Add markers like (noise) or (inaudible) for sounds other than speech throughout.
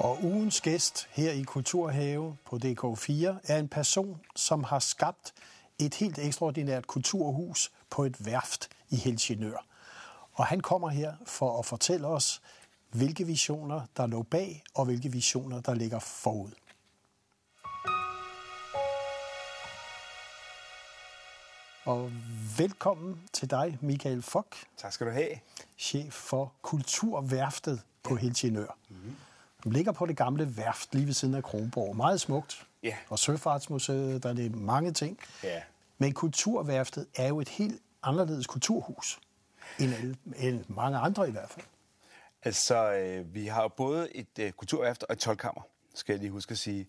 Og ugens gæst her i Kulturhave på DK4 er en person, som har skabt et helt ekstraordinært kulturhus på et værft i Helsingør. Og han kommer her for at fortælle os, hvilke visioner der lå bag, og hvilke visioner der ligger forud. Og velkommen til dig, Michael Fock. Tak skal du have. Chef for Kulturværftet på Helsingør. Mm-hmm. Den ligger på det gamle værft lige ved siden af Kronborg. Meget smukt. Ja. Og Søfartsmuseet, der er det mange ting. Ja. Men Kulturværftet er jo et helt anderledes kulturhus end, alle, end mange andre i hvert fald. Altså, øh, vi har jo både et øh, kulturværft og et tolkammer, skal jeg lige huske at sige.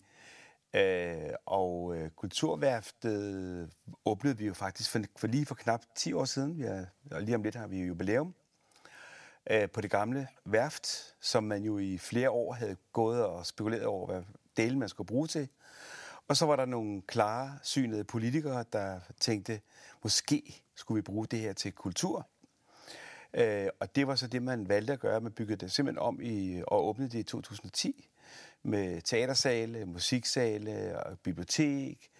Øh, og øh, kulturværftet åbnede vi jo faktisk for, for lige for knap 10 år siden. Vi er, og lige om lidt har vi jo jubilæum øh, på det gamle værft, som man jo i flere år havde gået og spekuleret over, hvad delen man skulle bruge til. Og så var der nogle klare, synede politikere, der tænkte, måske skulle vi bruge det her til kultur. Øh, og det var så det, man valgte at gøre. Man byggede det simpelthen om i, og åbnede det i 2010 med teatersale, musiksale og bibliotek,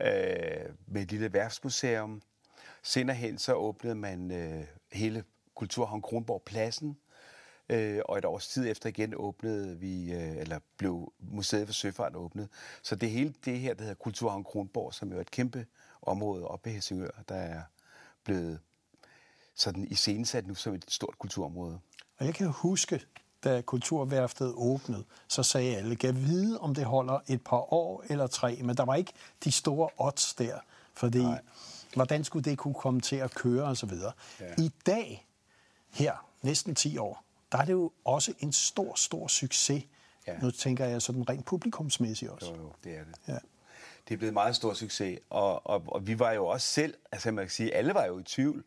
øh, med et lille værftsmuseum. Senere hen så åbnede man øh, hele Kulturhavn Kronborg Pladsen, øh, og et års tid efter igen åbnede vi, øh, eller blev Museet for Søfart åbnet. Så det hele det her, der hedder Kulturhavn Kronborg, som jo er et kæmpe område oppe i Helsingør, der er blevet sådan iscenesat nu som et stort kulturområde. Og jeg kan huske, da Kulturværftet åbnede, så sagde alle, kan vide, om det holder et par år eller tre, men der var ikke de store odds der, fordi Nej. hvordan skulle det kunne komme til at køre og så videre. Ja. I dag, her, næsten 10 år, der er det jo også en stor, stor succes. Ja. Nu tænker jeg sådan rent publikumsmæssigt også. Jo, jo, det er det. Ja. Det er blevet meget stor succes, og, og, og vi var jo også selv, altså man kan sige, alle var jo i tvivl,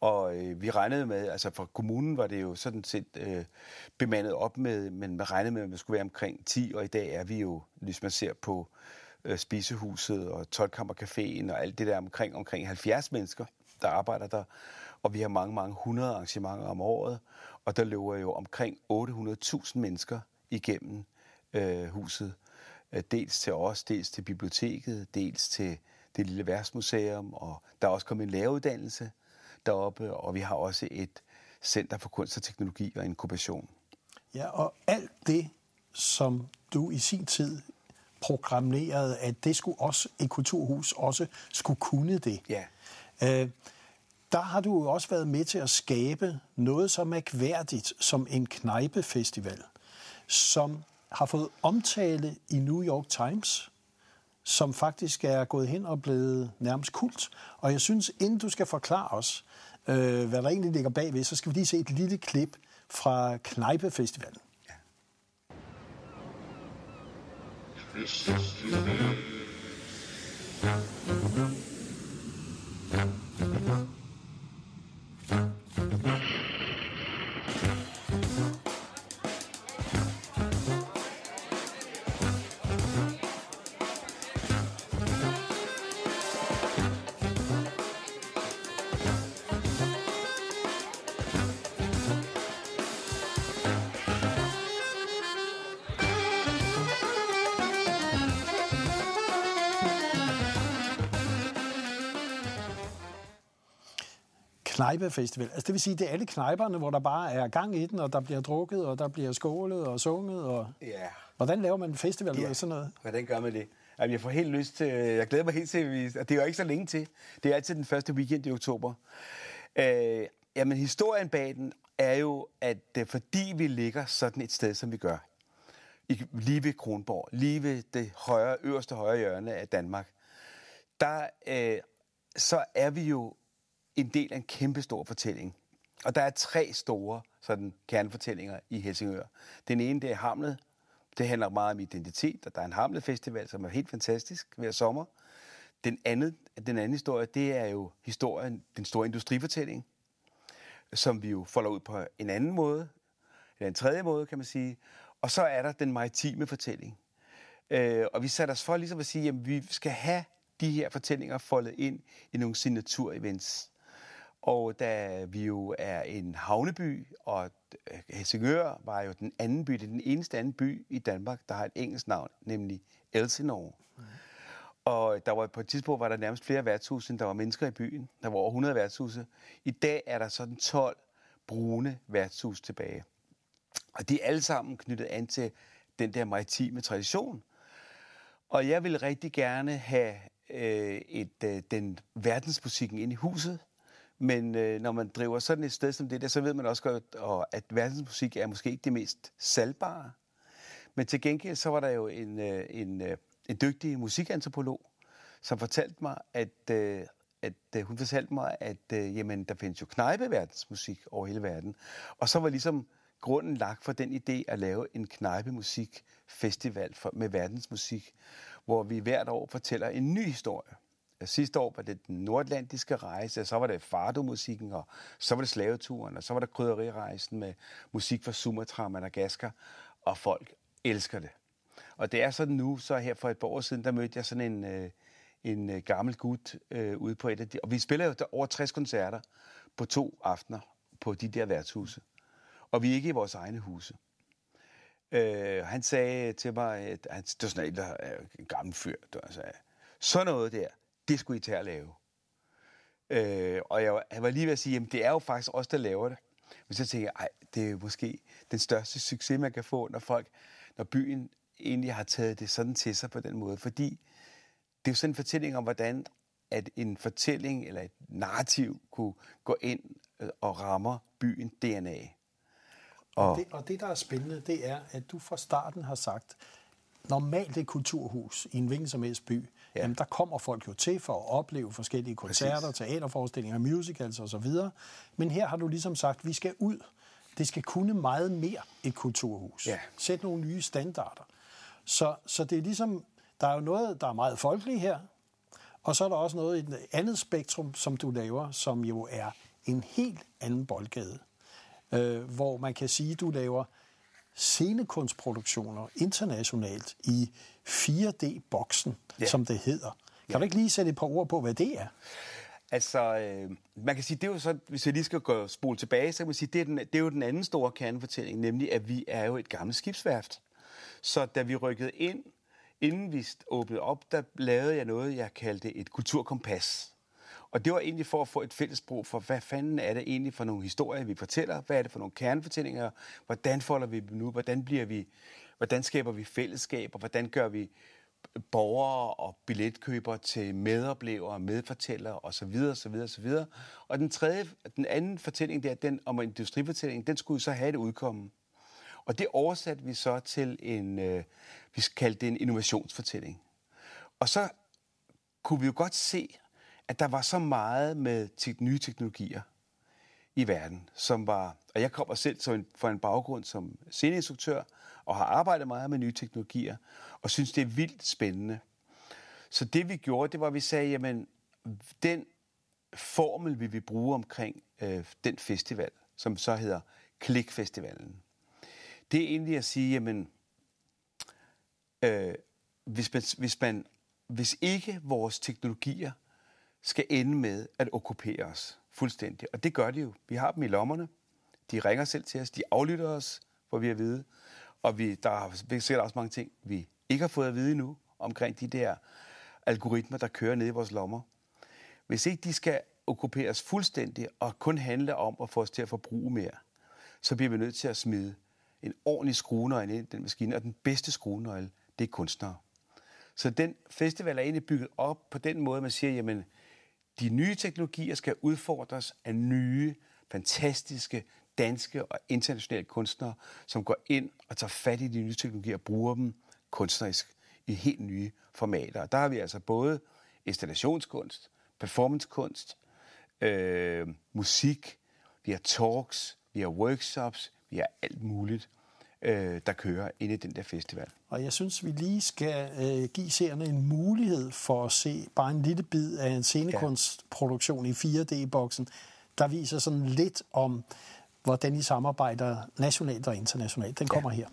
og øh, vi regnede med, altså for kommunen var det jo sådan set øh, bemandet op med, men man regnede med, at vi skulle være omkring 10, og i dag er vi jo, hvis man ser på øh, spisehuset og 12-kammercaféen og alt det der omkring, omkring 70 mennesker, der arbejder der. Og vi har mange, mange hundrede arrangementer om året, og der løber jo omkring 800.000 mennesker igennem øh, huset. Øh, dels til os, dels til biblioteket, dels til det lille værtsmuseum, og der er også kommet en læreruddannelse deroppe, og vi har også et center for kunst og teknologi og inkubation. Ja, og alt det, som du i sin tid programmerede, at det skulle også et kulturhus også skulle kunne det. Ja. Øh, der har du jo også været med til at skabe noget så mærkværdigt som en knejpefestival, som har fået omtale i New York Times, som faktisk er gået hen og blevet nærmest kult. Og jeg synes, inden du skal forklare os, øh, hvad der egentlig ligger bagved, så skal vi lige se et lille klip fra Knejpefestivalen. Ja. Mm-hmm. Knejpefestival. Altså det vil sige, det er alle knejperne, hvor der bare er gang i den, og der bliver drukket, og der bliver skålet og sunget. Og... Ja. Hvordan laver man en festival ja. med sådan noget? Hvordan gør man det? Jamen, jeg får helt lyst til, jeg glæder mig helt til, at det er jo ikke så længe til. Det er altid den første weekend i oktober. Øh, jamen, historien bag den er jo, at øh, fordi vi ligger sådan et sted, som vi gør, i, lige ved Kronborg, lige ved det højre, øverste højre hjørne af Danmark, der øh, så er vi jo en del af en kæmpe stor fortælling. Og der er tre store sådan, kernefortællinger i Helsingør. Den ene, det er Hamlet. Det handler meget om identitet, og der er en Hamlet Festival, som er helt fantastisk hver sommer. Den, anden, den anden historie, det er jo historien, den store industrifortælling, som vi jo folder ud på en anden måde, eller en tredje måde, kan man sige. Og så er der den maritime fortælling. Øh, og vi satte os for ligesom at sige, at vi skal have de her fortællinger foldet ind i nogle signaturevents. Og da vi jo er en havneby, og Helsingør var jo den anden by, det er den eneste anden by i Danmark, der har et engelsk navn, nemlig Elsinore. Mm. Og der var på et tidspunkt, var der nærmest flere værtshuse, end der var mennesker i byen. Der var over 100 værtshuse. I dag er der sådan 12 brune værtshus tilbage. Og de er alle sammen knyttet an til den der maritime tradition. Og jeg vil rigtig gerne have øh, et, øh, den verdensmusikken ind i huset. Men øh, når man driver sådan et sted som det der, så ved man også godt, og at verdensmusik er måske ikke det mest salgbare. Men til gengæld så var der jo en, øh, en, øh, en dygtig musikantropolog, som fortalte mig, at, øh, at øh, hun fortalte mig, at øh, jamen, der findes jo knejbeverdensmusik over hele verden. Og så var ligesom grunden lagt for den idé at lave en knejpemusikfestival for, med verdensmusik, hvor vi hvert år fortæller en ny historie. Sidste år var det den nordatlantiske rejse, og så var det fardomusikken, og så var det slaveturen, og så var der krydderirejsen med musik fra Sumatra og Madagaskar, og folk elsker det. Og det er sådan nu, så her for et par år siden, der mødte jeg sådan en, øh, en øh, gammel gut øh, ude på et af de... Og vi spiller jo over 60 koncerter på to aftener på de der værtshuse. Og vi er ikke i vores egne huse. Øh, han sagde til mig, at han, det var sådan en, der en gammel fyr, der sagde, sådan noget der, det skulle I tage at lave. Øh, og jeg, jeg var lige ved at sige, jamen det er jo faktisk os, der laver det. Men så tænkte jeg, ej, det er måske den største succes, man kan få, når folk, når byen egentlig har taget det sådan til sig på den måde. Fordi det er jo sådan en fortælling om, hvordan at en fortælling eller et narrativ kunne gå ind øh, og rammer byen DNA. Og, og, det, og det, der er spændende, det er, at du fra starten har sagt, normalt et kulturhus i en hvilken som helst by, ja. jamen, der kommer folk jo til for at opleve forskellige koncerter, Præcis. teaterforestillinger, musicals osv. Men her har du ligesom sagt, at vi skal ud. Det skal kunne meget mere et kulturhus. Ja. Sæt nogle nye standarder. Så, så det er ligesom, der er jo noget, der er meget folkeligt her, og så er der også noget i et andet spektrum, som du laver, som jo er en helt anden boldgade. Øh, hvor man kan sige, at du laver scenekunstproduktioner internationalt i 4D-boksen, ja. som det hedder. Kan ja. du ikke lige sætte et par ord på, hvad det er? Altså, øh, man kan sige, det er jo så, hvis jeg lige skal gå spole tilbage, så kan man sige, det er, den, det er jo den anden store kernefortælling, nemlig at vi er jo et gammelt skibsværft. Så da vi rykkede ind, inden vi åbnede op, der lavede jeg noget, jeg kaldte et kulturkompas. Og det var egentlig for at få et fælles brug for, hvad fanden er det egentlig for nogle historier, vi fortæller? Hvad er det for nogle kernefortællinger? Hvordan folder vi dem nu? Hvordan, bliver vi, hvordan skaber vi fællesskaber? Hvordan gør vi borgere og billetkøbere til medoplevere, medfortællere osv. osv. osv. Og den tredje, den anden fortælling der, den om industrifortællingen, den skulle så have et udkomme. Og det oversatte vi så til en, øh, vi kaldte det en innovationsfortælling. Og så kunne vi jo godt se, at der var så meget med te- nye teknologier i verden, som var, og jeg kommer selv som en, fra en baggrund som sceneinstruktør, og har arbejdet meget med nye teknologier, og synes, det er vildt spændende. Så det vi gjorde, det var, at vi sagde, jamen, den formel, vi vil bruge omkring øh, den festival, som så hedder Klikfestivalen, det er egentlig at sige, jamen, øh, hvis, man, hvis, man, hvis ikke vores teknologier skal ende med at okkupere os fuldstændig, og det gør de jo. Vi har dem i lommerne, de ringer selv til os, de aflytter os, hvor vi er at vide, og vi, der er sikkert også mange ting, vi ikke har fået at vide endnu, omkring de der algoritmer, der kører ned i vores lommer. Hvis ikke de skal okkuperes fuldstændig og kun handle om at få os til at forbruge mere, så bliver vi nødt til at smide en ordentlig skruenøgle ind i den maskine, og den bedste skruenøgle, det er kunstnere. Så den festival er egentlig bygget op på den måde, man siger, jamen, de nye teknologier skal udfordres af nye, fantastiske, danske og internationale kunstnere, som går ind og tager fat i de nye teknologier og bruger dem kunstnerisk i helt nye formater. Og der har vi altså både installationskunst, performancekunst, øh, musik, vi har talks, vi har workshops, vi har alt muligt, øh, der kører inde i den der festival. Og jeg synes, vi lige skal øh, give seerne en mulighed for at se bare en lille bid af en scenekunstproduktion ja. i 4D-boksen, der viser sådan lidt om, hvordan I samarbejder nationalt og internationalt. Den kommer ja. her.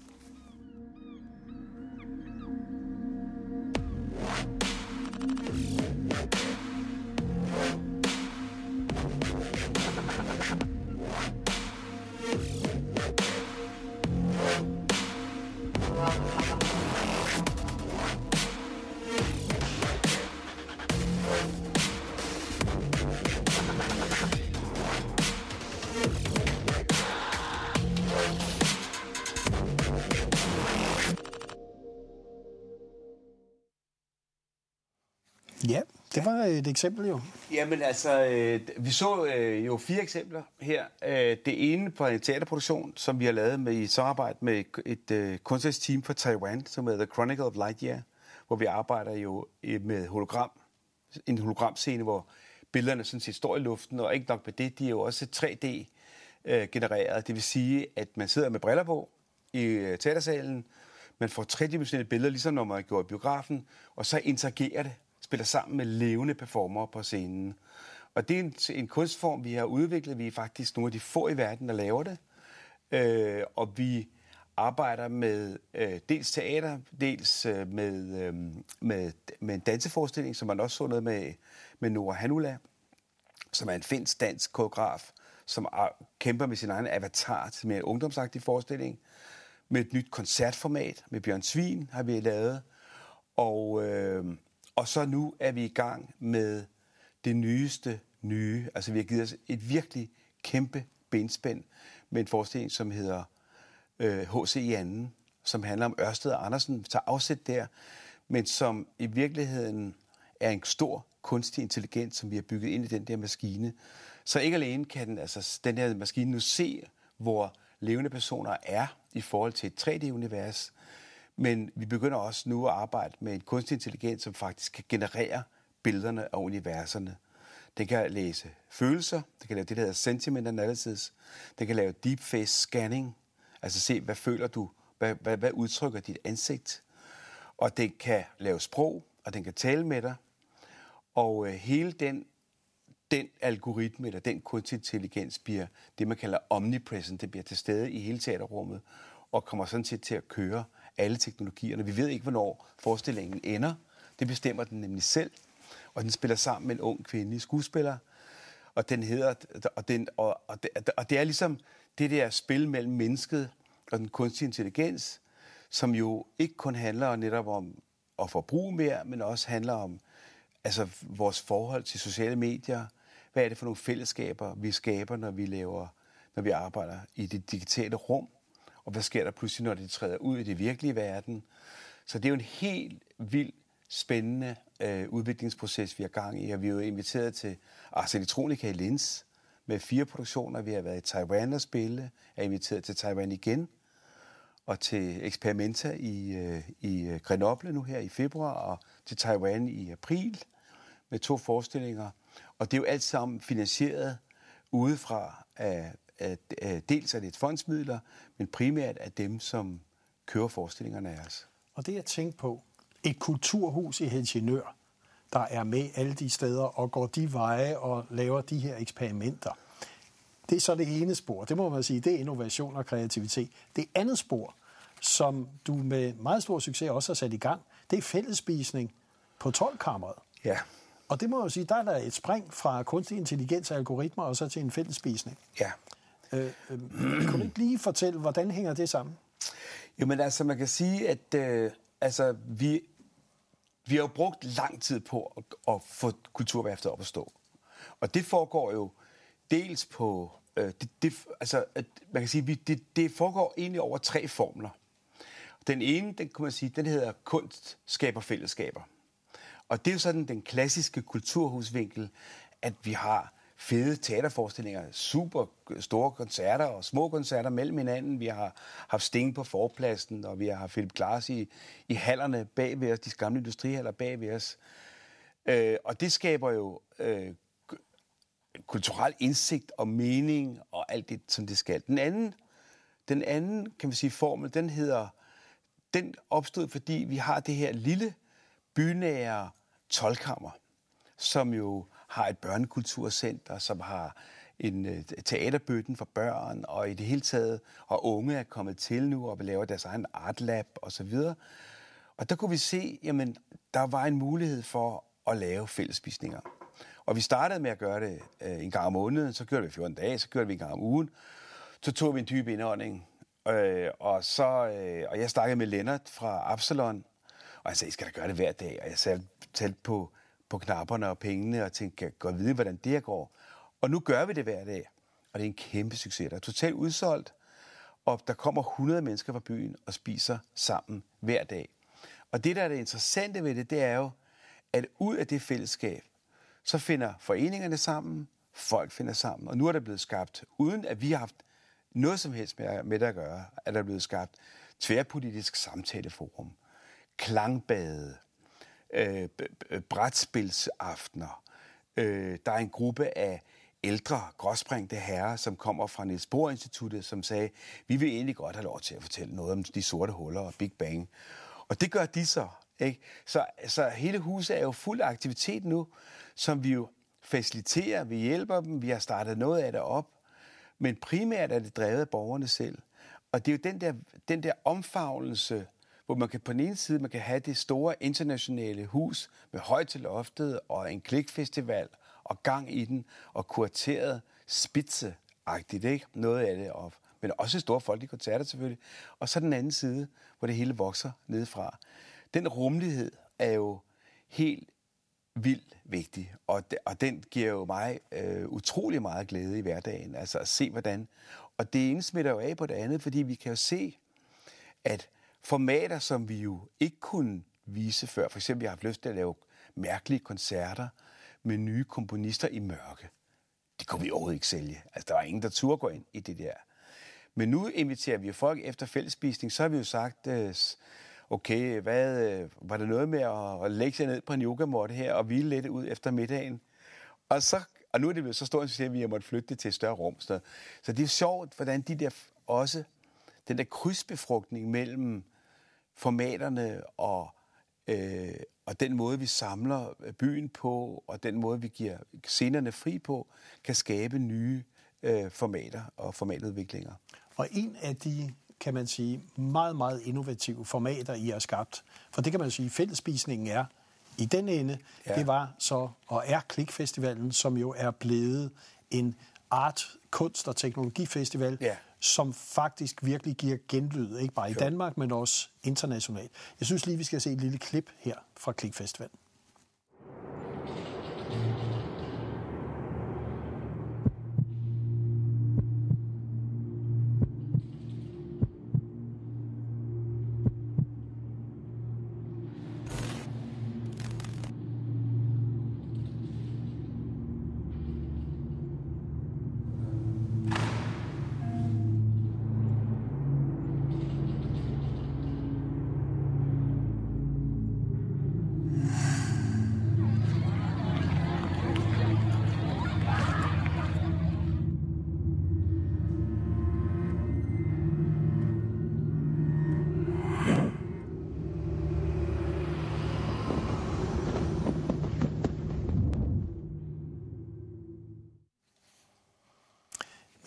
Øh, et eksempel jo. Jamen altså, øh, vi så øh, jo fire eksempler her. Øh, det ene på en teaterproduktion, som vi har lavet med, i samarbejde med et øh, kunstnerisk team fra Taiwan, som hedder The Chronicle of Lightyear, hvor vi arbejder jo øh, med hologram, en hologramscene, hvor billederne sådan set står i luften, og ikke nok med det, de er jo også 3D-genereret. Øh, det vil sige, at man sidder med briller på i øh, teatersalen, man får tredimensionelle billeder, ligesom når man går i biografen, og så interagerer det, spiller sammen med levende performer på scenen. Og det er en, en kunstform, vi har udviklet. Vi er faktisk nogle af de få i verden, der laver det. Øh, og vi arbejder med øh, dels teater, dels øh, med, øh, med, med en danseforestilling, som man også så noget med, med Nora Hanula, som er en finsk dansk koreograf, som er, kæmper med sin egen avatar til mere en ungdomsagtig forestilling. Med et nyt koncertformat med Bjørn Svin har vi lavet. Og, øh, og så nu er vi i gang med det nyeste nye. Altså vi har givet os et virkelig kæmpe benspænd med en forestilling, som hedder H.C. Øh, i anden, som handler om Ørsted og Andersen, tager afsæt der, men som i virkeligheden er en stor kunstig intelligens, som vi har bygget ind i den der maskine. Så ikke alene kan den, altså, den her maskine nu se, hvor levende personer er i forhold til et 3D-univers, men vi begynder også nu at arbejde med en kunstig intelligens, som faktisk kan generere billederne af universerne. Den kan læse følelser, den kan lave det, der hedder sentiment analysis, den kan lave deep face scanning, altså se, hvad føler du, hvad, hvad, hvad udtrykker dit ansigt, og den kan lave sprog, og den kan tale med dig, og øh, hele den, den algoritme, eller den kunstig intelligens, bliver det, man kalder omnipresent. Det bliver til stede i hele teaterrummet, og kommer sådan set til at køre alle teknologierne. Vi ved ikke, hvornår forestillingen ender. Det bestemmer den nemlig selv. Og den spiller sammen med en ung kvindelig skuespiller. Og den hedder, og, den, og, og, det, og det er ligesom det der spil mellem mennesket og den kunstige intelligens, som jo ikke kun handler netop om at forbruge mere, men også handler om altså, vores forhold til sociale medier. Hvad er det for nogle fællesskaber, vi skaber, når vi laver, når vi arbejder i det digitale rum? Og hvad sker der pludselig, når de træder ud i det virkelige verden? Så det er jo en helt vild, spændende øh, udviklingsproces, vi har gang i. Og vi er jo inviteret til Ars Electronica i Linz med fire produktioner. Vi har været i Taiwan og spille, er inviteret til Taiwan igen, og til Experimenta i, øh, i øh, Grenoble nu her i februar, og til Taiwan i april med to forestillinger. Og det er jo alt sammen finansieret udefra af, af, af dels af lidt fondsmidler, men primært af dem, som kører forestillingerne af os. Og det jeg tænker på, et kulturhus i Helsingør, der er med alle de steder og går de veje og laver de her eksperimenter. Det er så det ene spor. Det må man sige, det er innovation og kreativitet. Det andet spor, som du med meget stor succes også har sat i gang, det er fællesspisning på 12-kammeret. Ja. Og det må jeg sige, der er der et spring fra kunstig intelligens og algoritmer og så til en fællesspisning. Ja. Øh, øh, kan du ikke lige fortælle, hvordan hænger det sammen? Jamen altså, man kan sige, at øh, altså, vi, vi har jo brugt lang tid på at, at få kulturværftet op at stå. Og det foregår jo dels på... Øh, det, det, altså, at, man kan sige, vi, det, det foregår egentlig over tre formler. Den ene, den kan man sige, den hedder kunst skaber fællesskaber. Og det er jo sådan den klassiske kulturhusvinkel, at vi har fede teaterforestillinger, super store koncerter og små koncerter mellem hinanden. Vi har haft Sting på forpladsen, og vi har haft Philip Glass i, i hallerne bag ved os, de gamle industrihaller bag ved os. Øh, og det skaber jo øh, kulturel indsigt og mening og alt det, som det skal. Den anden, den anden kan vi sige, formel, den hedder, den opstod, fordi vi har det her lille bynære tolkammer, som jo har et børnekulturcenter, som har en øh, teaterbøtten for børn, og i det hele taget, og unge er kommet til nu og laver deres egen artlab og så videre. Og der kunne vi se, jamen, der var en mulighed for at lave fællesspisninger. Og vi startede med at gøre det øh, en gang om måneden, så gjorde vi 14 dage, så gjorde vi en gang om ugen. Så tog vi en dyb indånding, øh, og, så, øh, og jeg snakkede med Lennart fra Absalon, og jeg sagde, I skal da gøre det hver dag. Og jeg talte på på knapperne og pengene, og tænkte, kan godt vide, hvordan det går. Og nu gør vi det hver dag, og det er en kæmpe succes. Der er totalt udsolgt, og der kommer 100 mennesker fra byen og spiser sammen hver dag. Og det, der er det interessante ved det, det er jo, at ud af det fællesskab, så finder foreningerne sammen, folk finder sammen, og nu er der blevet skabt, uden at vi har haft noget som helst med, med det at gøre, at der er blevet skabt tværpolitisk samtaleforum, klangbade, øh, brætspilsaftener. Øh, der er en gruppe af ældre, gråsprængte herrer, som kommer fra Niels Bohr Instituttet, som sagde, vi vil egentlig godt have lov til at fortælle noget om de sorte huller og Big Bang. Og det gør de så. Ikke? Så, så hele huset er jo fuld af aktivitet nu, som vi jo faciliterer, vi hjælper dem, vi har startet noget af det op, men primært er det drevet af borgerne selv. Og det er jo den der, den der omfavnelse, hvor man kan på den ene side man kan have det store internationale hus med højt til loftet og en klikfestival og gang i den og kurateret spidseagtigt, ikke? Noget af det, og, men også store folkelige koncerter selvfølgelig. Og så den anden side, hvor det hele vokser nedefra. Den rummelighed er jo helt vildt vigtig, og, de, og den giver jo mig øh, utrolig meget glæde i hverdagen, altså at se hvordan. Og det ene smitter jo af på det andet, fordi vi kan jo se, at formater, som vi jo ikke kunne vise før, for eksempel jeg har haft lyst til at lave mærkelige koncerter med nye komponister i mørke. Det kunne vi overhovedet ikke sælge. Altså, der var ingen, der turde gå ind i det der. Men nu inviterer vi folk efter fællesspisning, så har vi jo sagt, øh, okay, hvad, øh, var det noget med at, at lægge sig ned på en yogamåtte her og hvile lidt ud efter middagen? Og, så, og nu er det blevet så stort, at vi har måttet flytte det til et større rum. Så, så det er sjovt, hvordan de der også, den der krydsbefrugtning mellem formaterne og, øh, og den måde, vi samler byen på, og den måde, vi giver scenerne fri på, kan skabe nye øh, formater og formatudviklinger. Og en af de kan man sige, meget, meget innovative formater, I har skabt. For det kan man sige, fællesspisningen er i den ende. Ja. Det var så, og er Klikfestivalen, som jo er blevet en art, kunst og teknologifestival, ja. Som faktisk virkelig giver genlyd, ikke bare i Danmark, men også internationalt. Jeg synes lige, vi skal se et lille klip her fra Klikfestivalen.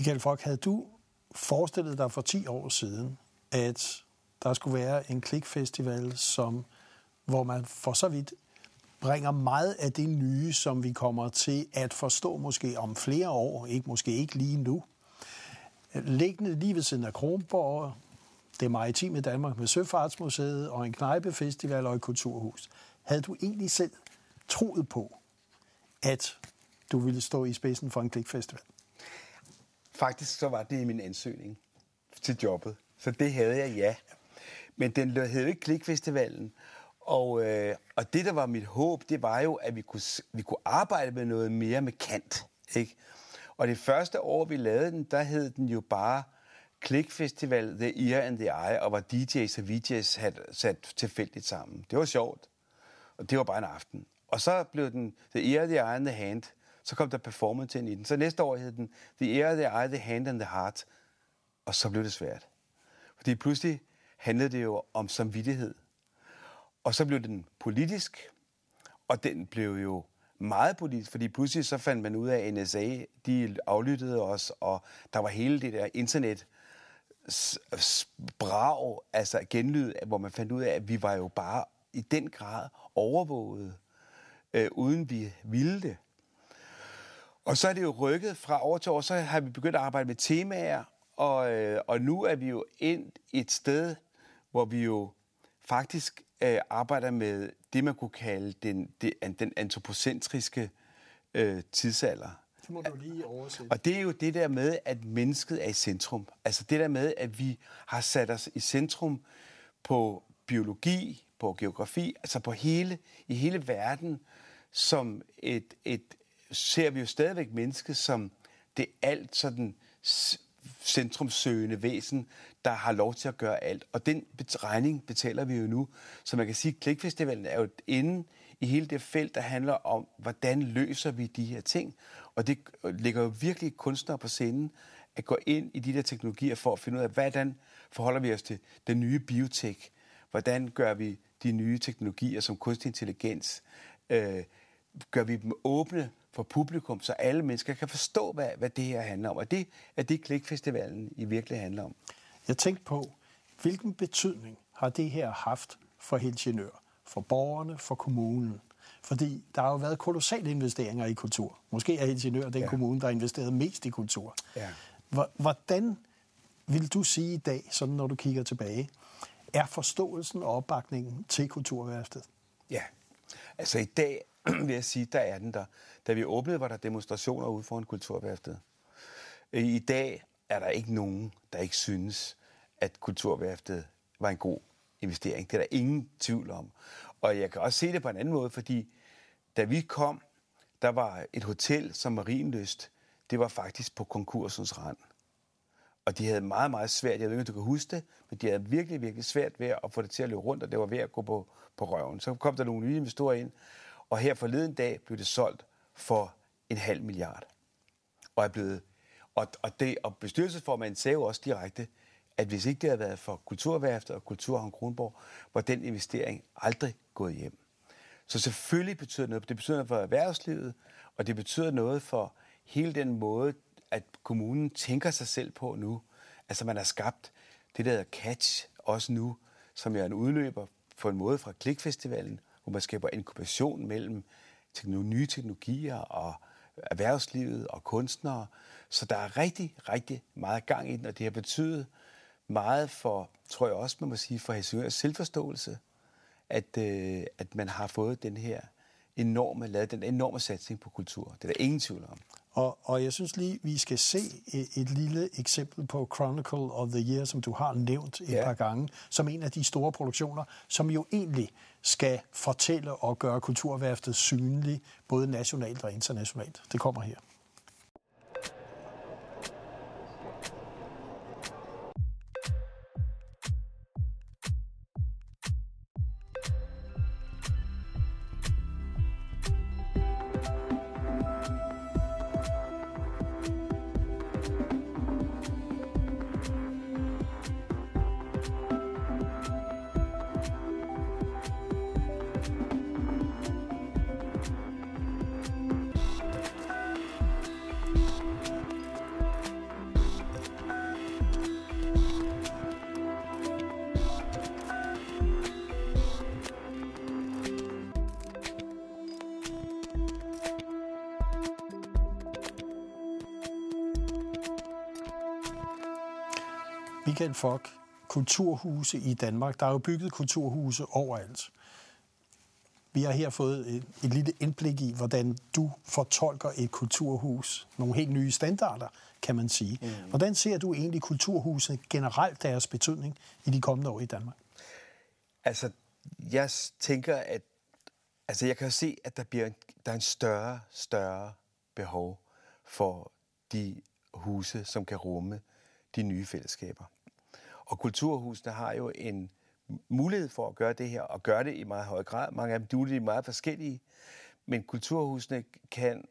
Michael Fock, havde du forestillet dig for 10 år siden, at der skulle være en klikfestival, som, hvor man for så vidt bringer meget af det nye, som vi kommer til at forstå måske om flere år, ikke måske ikke lige nu. Liggende lige ved siden af Kronborg, det maritime Danmark med Søfartsmuseet og en knejpefestival og et kulturhus. Havde du egentlig selv troet på, at du ville stå i spidsen for en klikfestival? Faktisk så var det i min ansøgning til jobbet. Så det havde jeg, ja. Men den hed ikke Klikfestivalen. Og, øh, og det, der var mit håb, det var jo, at vi kunne, vi kunne arbejde med noget mere med kant. Ikke? Og det første år, vi lavede den, der hed den jo bare Klikfestival The Ear and the Eye, og var DJ's og VJ's had sat tilfældigt sammen. Det var sjovt, og det var bare en aften. Og så blev den The Ear, the Eye and the Hand, så kom der performance ind i den. Så næste år hed den The Air, the Eye, the Hand and the Heart. Og så blev det svært. Fordi pludselig handlede det jo om samvittighed. Og så blev den politisk, og den blev jo meget politisk, fordi pludselig så fandt man ud af, at NSA, de aflyttede os, og der var hele det der internet brag, altså genlyd, hvor man fandt ud af, at vi var jo bare i den grad overvåget, øh, uden vi ville det. Og så er det jo rykket fra år til år, så har vi begyndt at arbejde med temaer, og, øh, og nu er vi jo ind et sted, hvor vi jo faktisk øh, arbejder med det, man kunne kalde den, den, den antropocentriske øh, tidsalder. Det må du lige oversætte. Og det er jo det der med, at mennesket er i centrum. Altså det der med, at vi har sat os i centrum på biologi, på geografi, altså på hele, i hele verden, som et, et, ser vi jo stadigvæk mennesket som det alt sådan centrumsøgende væsen, der har lov til at gøre alt. Og den regning betaler vi jo nu. Så man kan sige, at Klikfestivalen er jo inde i hele det felt, der handler om, hvordan løser vi de her ting. Og det ligger jo virkelig kunstnere på scenen at gå ind i de der teknologier for at finde ud af, hvordan forholder vi os til den nye biotek? Hvordan gør vi de nye teknologier som kunstig intelligens? Øh, gør vi dem åbne for publikum, så alle mennesker kan forstå, hvad, hvad det her handler om. Og det er det, Klikfestivalen i virkeligheden handler om. Jeg tænkte på, hvilken betydning har det her haft for Helsingør, for borgerne, for kommunen? Fordi der har jo været kolossale investeringer i kultur. Måske er Helsingør den ja. kommune, der har investeret mest i kultur. Ja. Hvordan vil du sige i dag, sådan når du kigger tilbage, er forståelsen og opbakningen til kulturværftet? Ja, altså i dag (clears throat) vil jeg sige, der er den der. Da vi åbnede, var der demonstrationer ude foran kulturværftet. Øh, I dag er der ikke nogen, der ikke synes, at kulturværftet var en god investering. Det er der ingen tvivl om. Og jeg kan også se det på en anden måde, fordi da vi kom, der var et hotel som Marienlyst, det var faktisk på konkursens rand. Og de havde meget, meget svært, jeg ved ikke, om du kan huske det, men de havde virkelig, virkelig svært ved at få det til at løbe rundt, og det var ved at gå på, på røven. Så kom der nogle nye investorer ind, og her forleden dag blev det solgt for en halv milliard. Og er blevet og, og, det, og bestyrelsesformanden sagde jo også direkte, at hvis ikke det havde været for Kulturværftet og Kulturhavn Kronborg, var den investering aldrig gået hjem. Så selvfølgelig betyder det noget. Det betyder noget for erhvervslivet, og det betyder noget for hele den måde, at kommunen tænker sig selv på nu. Altså man har skabt det, der hedder Catch, også nu, som er en udløber på en måde fra Klikfestivalen, hvor man skaber inkubation mellem nye teknologier og erhvervslivet og kunstnere. Så der er rigtig, rigtig meget gang i den, og det har betydet meget for, tror jeg også, man må sige, for Helsingørs selvforståelse, at, øh, at man har fået den her enorme, lavet den enorme satsning på kultur. Det er der ingen tvivl om. Og, og jeg synes lige, vi skal se et, et lille eksempel på Chronicle of the Year, som du har nævnt et ja. par gange, som en af de store produktioner, som jo egentlig skal fortælle og gøre kulturværftet synlig, både nationalt og internationalt. Det kommer her. Michael Fock, kulturhuse i Danmark. Der er jo bygget kulturhuse overalt. Vi har her fået et, et lille indblik i, hvordan du fortolker et kulturhus. Nogle helt nye standarder, kan man sige. Mm. Hvordan ser du egentlig kulturhuset generelt deres betydning i de kommende år i Danmark? Altså, jeg tænker, at altså, jeg kan se, at der bliver der er en større, større behov for de huse, som kan rumme de nye fællesskaber. Og kulturhusene har jo en mulighed for at gøre det her, og gøre det i meget høj grad. Mange af dem er meget forskellige, men kulturhusene kan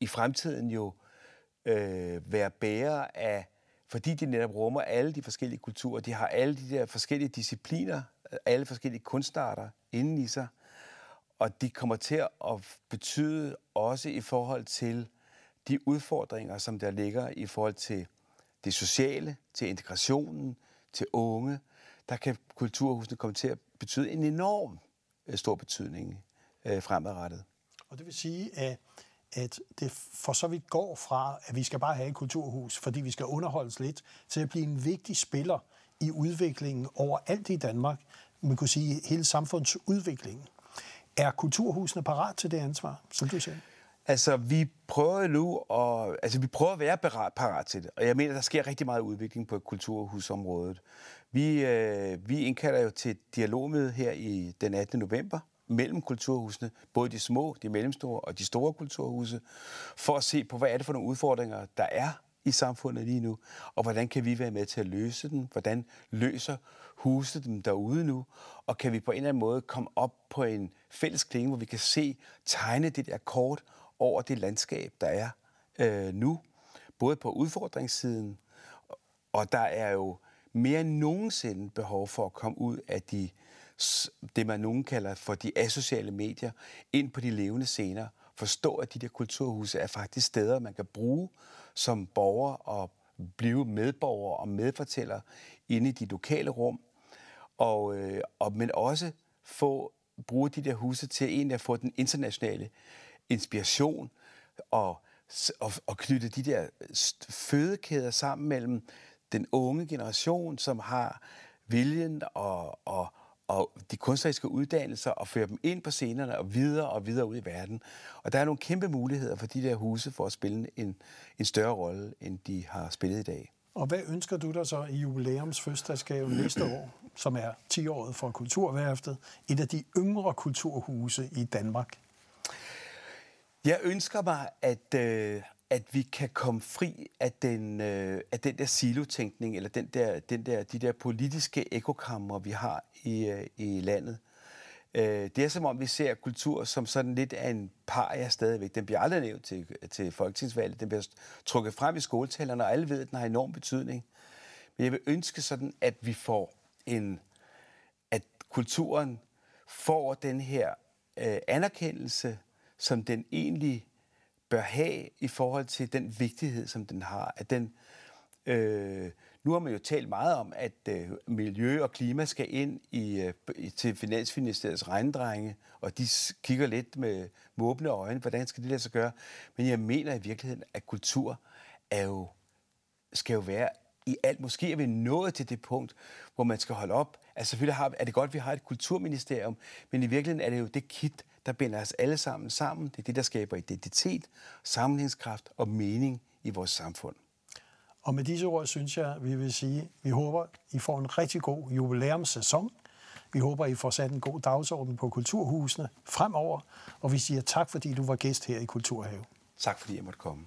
i fremtiden jo øh, være bære af, fordi de netop rummer alle de forskellige kulturer, de har alle de der forskellige discipliner, alle forskellige kunstarter inden i sig, og de kommer til at betyde også i forhold til de udfordringer, som der ligger i forhold til det sociale, til integrationen, til unge, der kan kulturhusene komme til at betyde en enorm øh, stor betydning øh, fremadrettet. Og det vil sige, at, at det for så vidt går fra, at vi skal bare have et kulturhus, fordi vi skal underholdes lidt, til at blive en vigtig spiller i udviklingen overalt i Danmark. Man kunne sige hele samfundsudviklingen. Er kulturhusene parat til det ansvar, som du siger? Altså, vi prøver nu at, altså, vi prøver at være parat, parat til det, og jeg mener, der sker rigtig meget udvikling på kulturhusområdet. Vi, øh, vi indkalder jo til dialogmøde her i den 18. november mellem kulturhusene, både de små, de mellemstore og de store kulturhuse, for at se på, hvad er det for nogle udfordringer, der er i samfundet lige nu, og hvordan kan vi være med til at løse den? Hvordan løser huset dem derude nu? Og kan vi på en eller anden måde komme op på en fælles klinge, hvor vi kan se, tegne det der kort over det landskab, der er øh, nu, både på udfordringssiden, og der er jo mere end nogensinde behov for at komme ud af de, det, man nogen kalder for de asociale medier, ind på de levende scener. Forstå, at de der kulturhuse er faktisk steder, man kan bruge som borger og blive medborger og medfortæller inde i de lokale rum. Og, øh, og, men også få bruge de der huse til egentlig at få den internationale inspiration og, og, og knytte de der fødekæder sammen mellem den unge generation, som har viljen og, og, og de kunstneriske uddannelser og føre dem ind på scenerne og videre og videre ud i verden. Og der er nogle kæmpe muligheder for de der huse for at spille en, en større rolle, end de har spillet i dag. Og hvad ønsker du dig så i jubilæumsfødselsdagsgave næste år, som er 10-året for Kulturværftet, et af de yngre kulturhuse i Danmark? Jeg ønsker mig, at, øh, at vi kan komme fri af den, øh, af den der silotænkning, eller den der, den der, de der politiske ekokammer, vi har i, øh, i landet. Øh, det er som om, vi ser kultur som sådan lidt af en paria stadigvæk. Den bliver aldrig nævnt til, til folketingsvalget. Den bliver trukket frem i skoletalerne, og alle ved, at den har enorm betydning. Men jeg vil ønske sådan, at vi får en... at kulturen får den her øh, anerkendelse, som den egentlig bør have i forhold til den vigtighed, som den har. At den, øh, nu har man jo talt meget om, at øh, miljø og klima skal ind i, øh, til Finansministeriets regndrenge, og de kigger lidt med, med åbne øjne, hvordan skal det lade sig gøre. Men jeg mener i virkeligheden, at kultur er jo, skal jo være i alt. Måske er vi nået til det punkt, hvor man skal holde op. Altså selvfølgelig har, er det godt, at vi har et kulturministerium, men i virkeligheden er det jo det kit, der binder os alle sammen sammen. Det er det, der skaber identitet, sammenhængskraft og mening i vores samfund. Og med disse ord synes jeg, vi vil sige, vi håber, I får en rigtig god jubilæumssæson. Vi håber, I får sat en god dagsorden på kulturhusene fremover. Og vi siger tak, fordi du var gæst her i Kulturhave. Tak fordi jeg måtte komme.